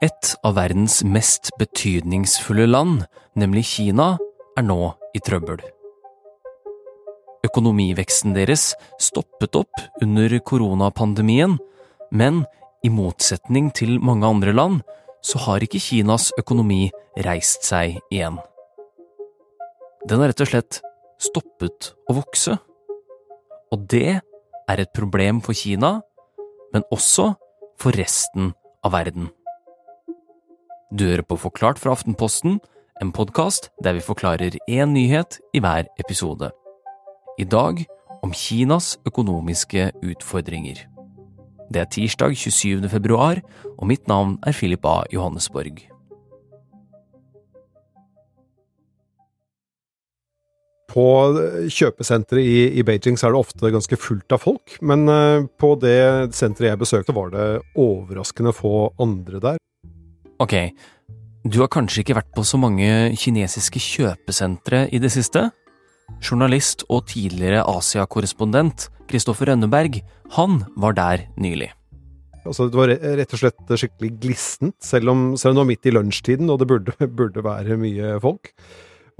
Et av verdens mest betydningsfulle land, nemlig Kina, er nå i trøbbel. Økonomiveksten deres stoppet opp under koronapandemien, men i motsetning til mange andre land, så har ikke Kinas økonomi reist seg igjen. Den har rett og slett stoppet å vokse. Og det er et problem for Kina, men også for resten av verden. Du hører på Forklart fra Aftenposten, en podkast der vi forklarer én nyhet i hver episode. I dag om Kinas økonomiske utfordringer. Det er tirsdag 27. februar, og mitt navn er Philip A. Johannesborg. På kjøpesenteret i, i, Beijing så er det ofte ganske fullt av folk, men uh, på det senteret jeg besøkte, var det overraskende få andre der. Ok, du har kanskje ikke vært på så mange kinesiske kjøpesentre i det siste? Journalist og tidligere Asia-korrespondent Kristoffer Rønneberg, han var der nylig. Altså, det var rett og slett skikkelig glissent, selv om, selv om det var midt i lunsjtiden og det burde, burde være mye folk.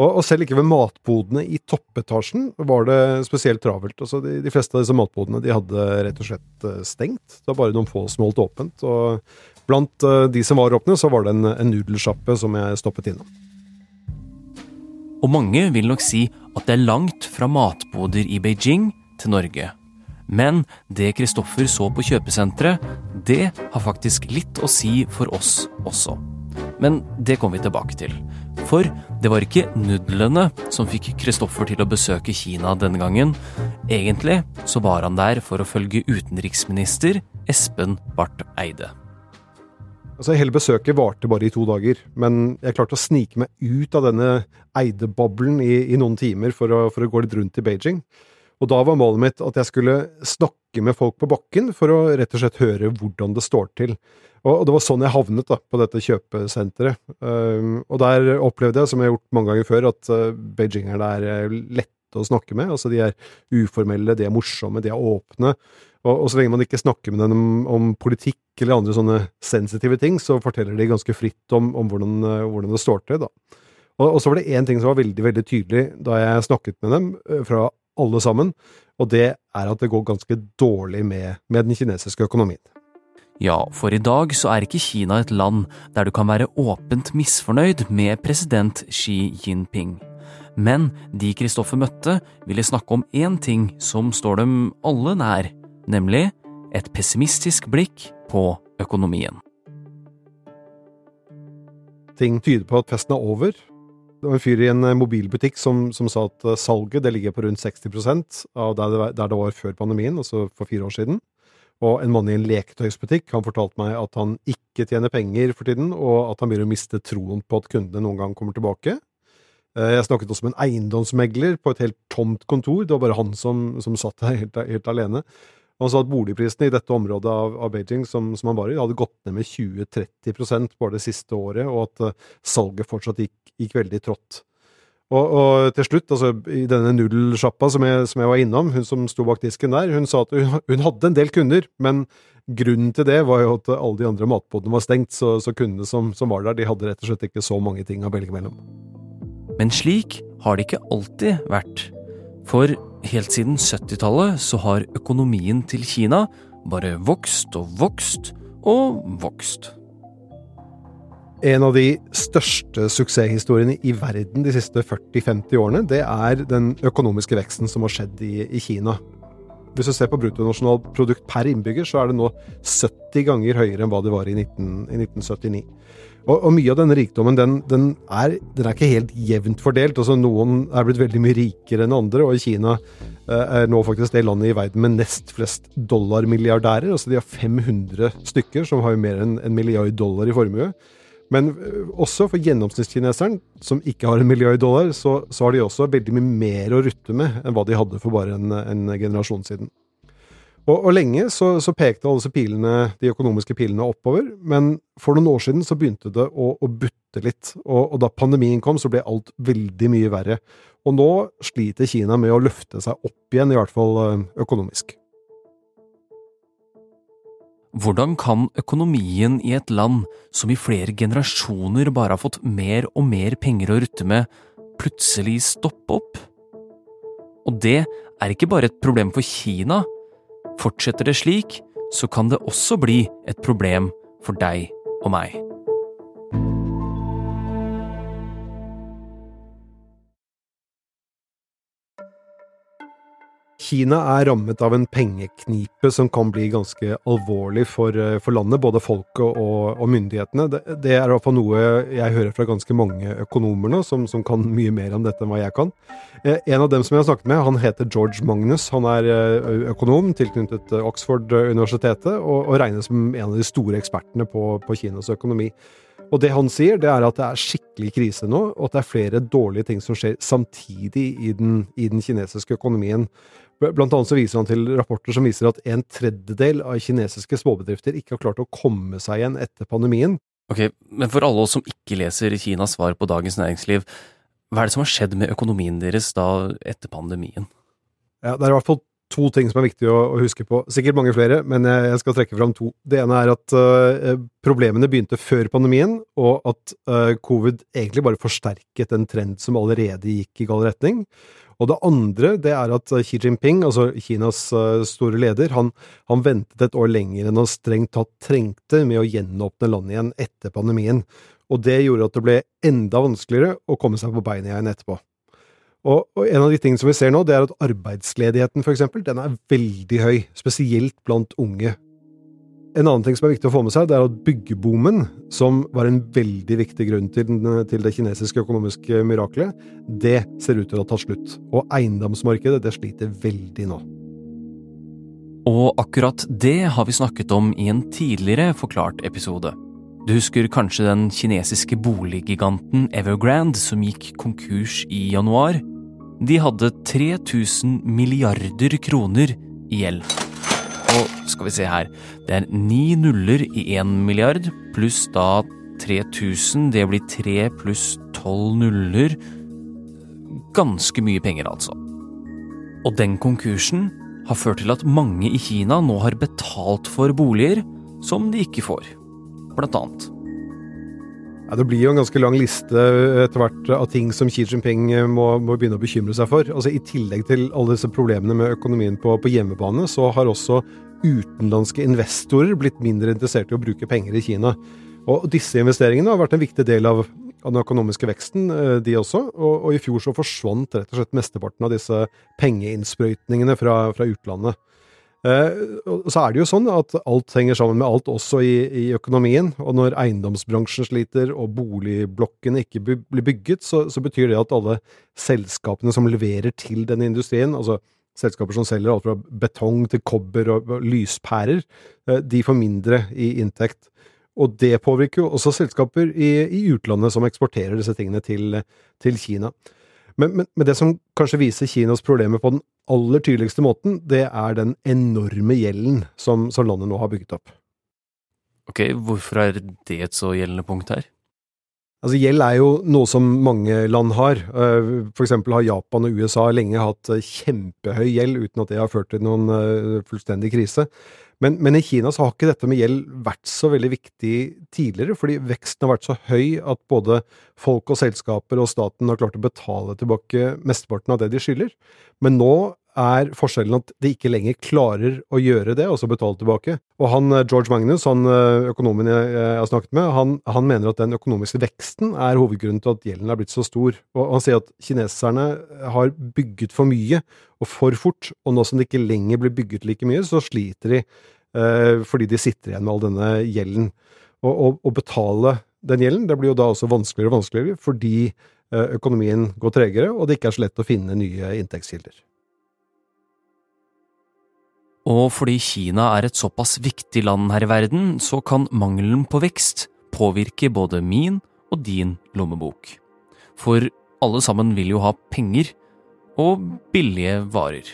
Og, og, selv ikke ved matbodene i toppetasjen var det spesielt travelt. Altså, de, de, fleste av disse matbodene de hadde rett og slett eh, stengt. Det var bare noen få som holdt åpent. Og blant eh, de som var åpne, så var det en, en nudelsjappe som jeg stoppet innom. Og mange vil nok si at det er langt fra matboder i Beijing til Norge. Men det Kristoffer så på kjøpesenteret, det har faktisk litt å si for oss også. Men det kommer vi tilbake til. For det var ikke nudlene som fikk Kristoffer til å besøke Kina denne gangen. Egentlig så var han der for å følge utenriksminister Espen Barth Eide. Altså, Hele besøket varte bare i to dager, men jeg klarte å snike meg ut av denne Eide-boblen i, i, noen timer for å, for å gå litt rundt i Beijing. Og da var målet mitt at jeg skulle snakke med folk på bakken for å rett og slett høre hvordan det står til. Og, det var sånn jeg havnet da, på dette kjøpesenteret. Um, og der opplevde jeg, som jeg har gjort mange ganger før, at uh, beijingerne er lette å snakke med. Altså de er uformelle, de er morsomme, de er åpne. Og, og så lenge man ikke snakker med dem om, om, politikk eller andre sånne sensitive ting, så forteller de ganske fritt om, om hvordan, uh, hvordan, det står til. da. Og, og så var det én ting som var veldig veldig tydelig da jeg snakket med dem, uh, fra alle sammen, og det er at det går ganske dårlig med, med den kinesiske økonomien. Ja, for i dag så er ikke Kina et land der du kan være åpent misfornøyd med president Xi Jinping. Men de Kristoffer møtte, ville snakke om én ting som står dem alle nær, nemlig et pessimistisk blikk på økonomien. Ting tyder på at festen er over. Det var en fyr i en mobilbutikk som, som sa at salget det ligger på rundt 60% av der det, der det var før pandemien, altså for fire år siden. Og en mann i en leketøysbutikk han fortalte meg at han ikke tjener penger for tiden, og at han begynner å miste troen på at kundene noen gang kommer tilbake. Eh, jeg snakket også med en eiendomsmegler på et helt tomt kontor. Det var bare han som, som satt der helt, helt, alene. Han sa at boligprisene i dette området av, av Beijing som, som, han var i, hadde gått ned med 20-30% bare det siste året, og at uh, salget fortsatt gikk, gikk veldig trått. Og, og, til slutt, altså i denne nudelsjappa som, som, jeg var innom, hun som sto bak disken der, hun sa at hun, hun, hadde en del kunder, men grunnen til det var jo at alle de andre matbodene var stengt, så, så kundene som, som, var der, de hadde rett og slett ikke så mange ting å velge mellom. Men slik har det ikke alltid vært. For helt siden 70-tallet så har økonomien til Kina bare vokst og vokst og vokst. En av de største suksesshistoriene i verden de siste 40-50 årene, det er den økonomiske veksten som har skjedd i, i Kina. Hvis du ser på bruttonasjonalprodukt per innbygger, så er det nå 70 ganger høyere enn hva det var i, 19, i 1979. Og, og, mye av denne rikdommen den, den, er, den, er, ikke helt jevnt fordelt. altså Noen er blitt veldig mye rikere enn andre, og Kina eh, er nå faktisk det landet i verden med nest flest dollarmilliardærer. altså De har 500 stykker som har mer enn en milliard dollar i formue. Men øh, også for gjennomsnittskineseren, som ikke har en milliard dollar, så, så, har de også veldig mye mer å rutte med enn hva de hadde for bare en, en generasjon siden. Og, og lenge så, så, pekte alle disse pilene, de økonomiske pilene oppover, men for noen år siden så begynte det å, å butte litt. Og, og, da pandemien kom, så ble alt veldig mye verre. Og nå sliter Kina med å løfte seg opp igjen, i hvert fall øh, økonomisk. Hvordan kan økonomien i et land som i flere generasjoner bare har fått mer og mer penger å rutte med, plutselig stoppe opp? Og det er ikke bare et problem for Kina. Fortsetter det slik, så kan det også bli et problem for deg og meg. Kina er rammet av en pengeknipe som kan bli ganske alvorlig for, eh, for landet, både folket og, og myndighetene. Det, det, er fall noe jeg hører fra ganske mange økonomer nå, som, som, kan mye mer om dette enn hva jeg kan. Eh, en av dem som jeg har snakket med, han heter George Magnus. Han er eh, økonom tilknyttet Oxford-universitetet, og, og, regnes som en av de store ekspertene på, på Kinas økonomi. Og det han sier, det er at det er skikkelig krise nå, og at det er flere dårlige ting som skjer samtidig i den, i den kinesiske økonomien. Blant annet så viser han til rapporter som viser at en tredjedel av kinesiske småbedrifter ikke har klart å komme seg igjen etter pandemien. Ok, Men for alle oss som ikke leser Kinas svar på Dagens Næringsliv, hva er det som har skjedd med økonomien deres da etter pandemien? Ja, Det er i hvert fall to ting som er viktig å, huske på. Sikkert mange flere, men jeg skal trekke fram to. Det ene er at uh, problemene begynte før pandemien, og at uh, covid egentlig bare forsterket en trend som allerede gikk i gal retning. Og det andre det er at Xi Jinping, altså Kinas uh, store leder, han, han, ventet et år lenger enn han strengt tatt trengte med å gjenåpne landet igjen etter pandemien. Og det gjorde at det ble enda vanskeligere å komme seg på beina igjen etterpå. Og, og, en av de tingene som vi ser nå, det er at arbeidsledigheten, for eksempel, den er veldig høy, spesielt blant unge. En annen ting som er viktig å få med seg, det er at byggeboomen, som var en veldig viktig grunn til, til det kinesiske økonomiske miraklet, det ser ut til å ha tatt slutt. Og eiendomsmarkedet, det sliter veldig nå. Og akkurat det har vi snakket om i en tidligere Forklart episode. Du husker kanskje den kinesiske boliggiganten Evergrande som gikk konkurs i januar? De hadde 3000 milliarder kroner i gjeld. Og skal vi se her, det er ni nuller i én milliard, pluss da 3000, det blir tre pluss tolv nuller. Ganske mye penger, altså. Og den konkursen har ført til at mange i Kina nå har betalt for boliger som de ikke får, blant annet. Ja, det blir jo en ganske lang liste etter hvert av ting som Xi Jinping må, må, begynne å bekymre seg for. Altså I tillegg til alle disse problemene med økonomien på, på hjemmebane, så har også utenlandske investorer blitt mindre interessert i å bruke penger i Kina. Og disse investeringene har vært en viktig del av, av den økonomiske veksten, eh, de også. Og, og, i fjor så forsvant rett og slett mesteparten av disse pengeinnsprøytningene fra, fra utlandet. Eh, så er det jo sånn at alt henger sammen med alt, også i, i, økonomien. Og når eiendomsbransjen sliter og boligblokkene ikke blir bygget, så, så, betyr det at alle selskapene som leverer til denne industrien, altså selskaper som selger alt fra betong til kobber og, og lyspærer, eh, de får mindre i inntekt. Og det påvirker jo også selskaper i, i utlandet som eksporterer disse tingene til, til Kina. Men, men, men, det som kanskje viser Kinas problemer på den aller tydeligste måten, det er den enorme gjelden som, som landet nå har bygget opp. Ok, hvorfor er det et så gjeldende punkt her? Altså, Gjeld er jo noe som mange land har. Eh, for eksempel har Japan og USA lenge hatt eh, kjempehøy gjeld, uten at det har ført til noen eh, fullstendig krise. Men, men, i Kina så har ikke dette med gjeld vært så veldig viktig tidligere, fordi veksten har vært så høy at både folk og selskaper og staten har klart å betale tilbake mesteparten av det de skylder. Men nå er forskjellen at de ikke lenger klarer å gjøre det, og så betale tilbake. Og han eh, George Magnus, han eh, økonomen jeg, har snakket med, han, han, mener at den økonomiske veksten er hovedgrunnen til at gjelden er blitt så stor. Og han sier at kineserne har bygget for mye og for fort, og nå som det ikke lenger blir bygget like mye, så sliter de eh, fordi de sitter igjen med all denne gjelden. Og å betale den gjelden, det blir jo da også vanskeligere og vanskeligere fordi eh, økonomien går tregere, og det ikke er så lett å finne nye inntektskilder. Og fordi Kina er et såpass viktig land her i verden, så kan mangelen på vekst påvirke både min og din lommebok. For alle sammen vil jo ha penger og billige varer.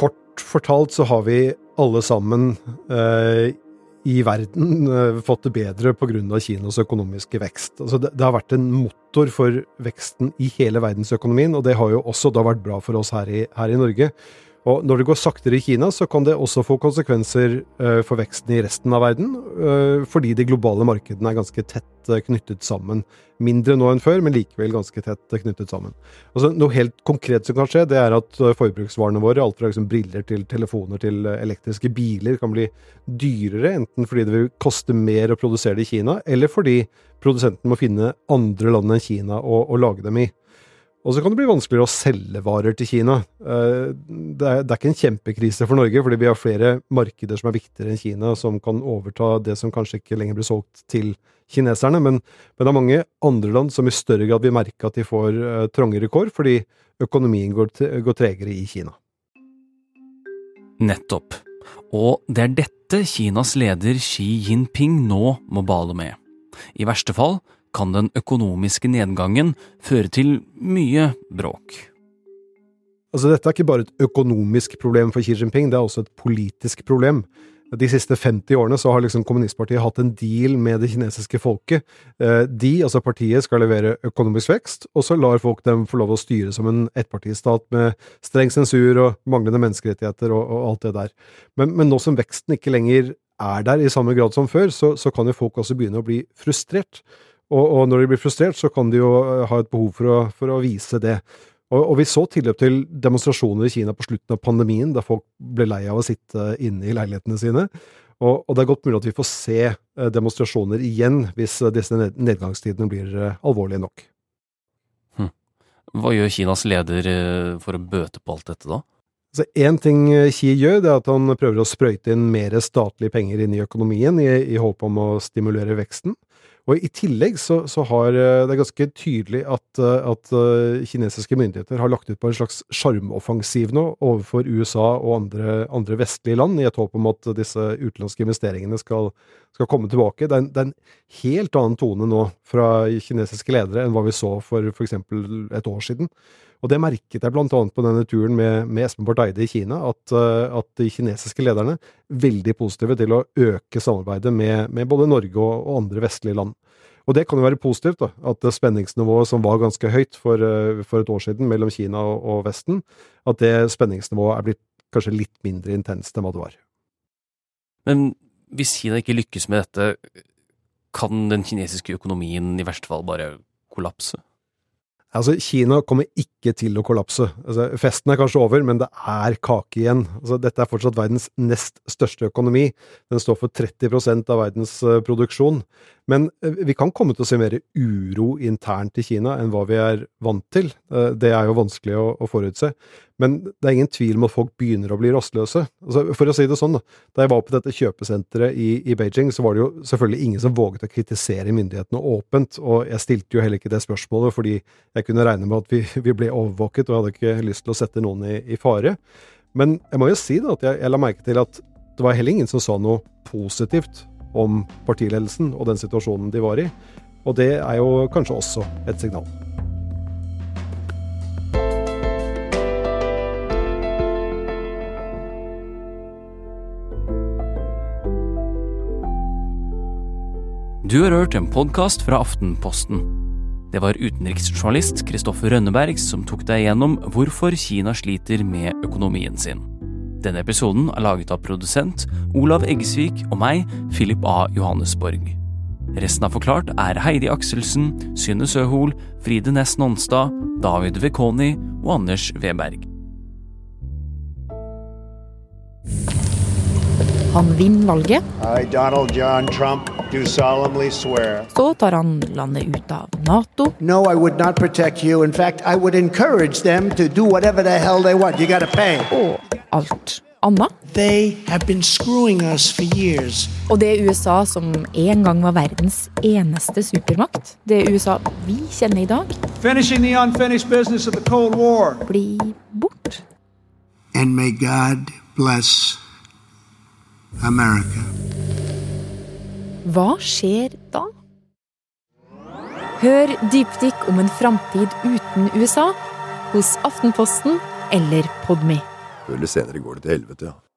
Kort fortalt så har vi alle sammen eh, i verden eh, fått det bedre pga. Kinas økonomiske vekst. Altså det, det, har vært en motor for veksten i hele verdensøkonomien, og det har jo også da vært bra for oss her i, her i Norge. Og når det går saktere i Kina, så kan det også få konsekvenser uh, for veksten i resten av verden, uh, fordi de globale markedene er ganske tett uh, knyttet sammen. Mindre nå enn før, men likevel ganske tett knyttet sammen. Altså, noe helt konkret som kan skje, det er at forbruksvarene våre, alt fra liksom, briller til telefoner til elektriske biler, kan bli dyrere, enten fordi det vil koste mer å produsere det i Kina, eller fordi produsenten må finne andre land enn Kina å, å lage dem i. Og så kan det bli vanskeligere å selge varer til Kina. Eh, det er, det er, ikke en kjempekrise for Norge, fordi vi har flere markeder som er viktigere enn Kina, som kan overta det som kanskje ikke lenger blir solgt til kineserne. Men, men det er mange andre land som i større grad vil merke at de får uh, trangere kår, fordi økonomien går, går tregere i Kina. Nettopp. Og det er dette Kinas leder Xi Jinping nå må bale med. I verste fall kan den økonomiske nedgangen føre til mye bråk. Altså, dette er ikke bare et økonomisk problem for Xi Jinping, det er også et politisk problem. De siste 50 årene så har liksom kommunistpartiet hatt en deal med det kinesiske folket. Eh, de, altså partiet, skal levere økonomisk vekst, og så lar folk dem få lov å styre som en ettpartistat med streng sensur og manglende menneskerettigheter og, og alt det der. Men, men, nå som veksten ikke lenger er der i samme grad som før, så, så kan jo folk også begynne å bli frustrert. Og, og, når de blir frustrert, så kan de jo eh, ha et behov for å, for å vise det. Og, og, vi så tilløp til demonstrasjoner i Kina på slutten av pandemien, da folk ble lei av å sitte inne i leilighetene sine. Og, og det er godt mulig at vi får se eh, demonstrasjoner igjen hvis eh, disse nedgangstidene blir alvorlige nok. Hm. Hva gjør Kinas leder for å bøte på alt dette, da? Så Én ting Xi gjør, det er at han prøver å sprøyte inn mer statlige penger inn i økonomien i, i håp om å stimulere veksten. Og I tillegg så, så har eh, det er ganske tydelig at, eh, at, eh, kinesiske myndigheter har lagt ut på en slags sjarmoffensiv nå overfor USA og andre, andre, vestlige land, i et håp om at disse utenlandske investeringene skal, skal komme tilbake. Det er, en, det er, en, helt annen tone nå fra kinesiske ledere enn hva vi så for f.eks. et år siden. Og det merket jeg blant annet på denne turen med, med Espen Barth Eide i Kina, at, eh, at, de kinesiske lederne er veldig positive til å øke samarbeidet med, med både Norge og, og, andre vestlige land. Og det kan jo være positivt, da, at spenningsnivået som var ganske høyt for, eh, for et år siden mellom Kina og, og, Vesten, at det spenningsnivået er blitt kanskje litt mindre intenst enn hva det var. Men hvis Kina ikke lykkes med dette, kan den kinesiske økonomien i verste fall bare kollapse? Altså, Kina kommer ikke til å kollapse. Altså, festen er kanskje over, men det er kake igjen. Altså, dette er fortsatt verdens nest største økonomi. Den står for 30% av verdens uh, produksjon. Men uh, vi kan komme til å se mer uro internt i Kina enn hva vi er vant til. Uh, det er jo vanskelig å forutse. Men det er ingen tvil om at folk begynner å bli rastløse. Altså, for å si det sånn, da. Da jeg var på dette kjøpesenteret i, i, Beijing, så var det jo selvfølgelig ingen som våget å kritisere myndighetene åpent. Og jeg stilte jo heller ikke det spørsmålet fordi jeg kunne regne med at vi, vi ble overvåket, og jeg hadde ikke lyst til å sette noen i, i fare. Men jeg må jo si da at jeg, jeg la merke til at det var heller ingen som sa noe positivt om partiledelsen og den situasjonen de var i. Og det er jo kanskje også et signal. Du har hørt en podkast fra Aftenposten. Det var utenriksjournalist Kristoffer Rønneberg som tok deg gjennom hvorfor Kina sliter med økonomien sin. Denne episoden er laget av produsent Olav Eggesvik og meg, Philip A. Johannesborg. Resten av Forklart er Heidi Akselsen, Synne Søhol, Fride Næss Nonstad, David Vekoni og Anders Weberg. Han vinner valget. Hi, Donald John Trump. Så tar han landet ut av Nato. No, I would not protect you. In fact, I would encourage them to do whatever the hell they want. You gotta pay. Og alt annet. They have been screwing us for years. Og det er USA som en gang var verdens eneste supermakt. Det er USA vi kjenner i dag. Finishing the unfinished business of the Cold War. Blir bort. And may God bless America. Hva skjer da? Hør dypdykk om en framtid uten USA hos Aftenposten eller Podme. Før eller senere går det til helvete, ja.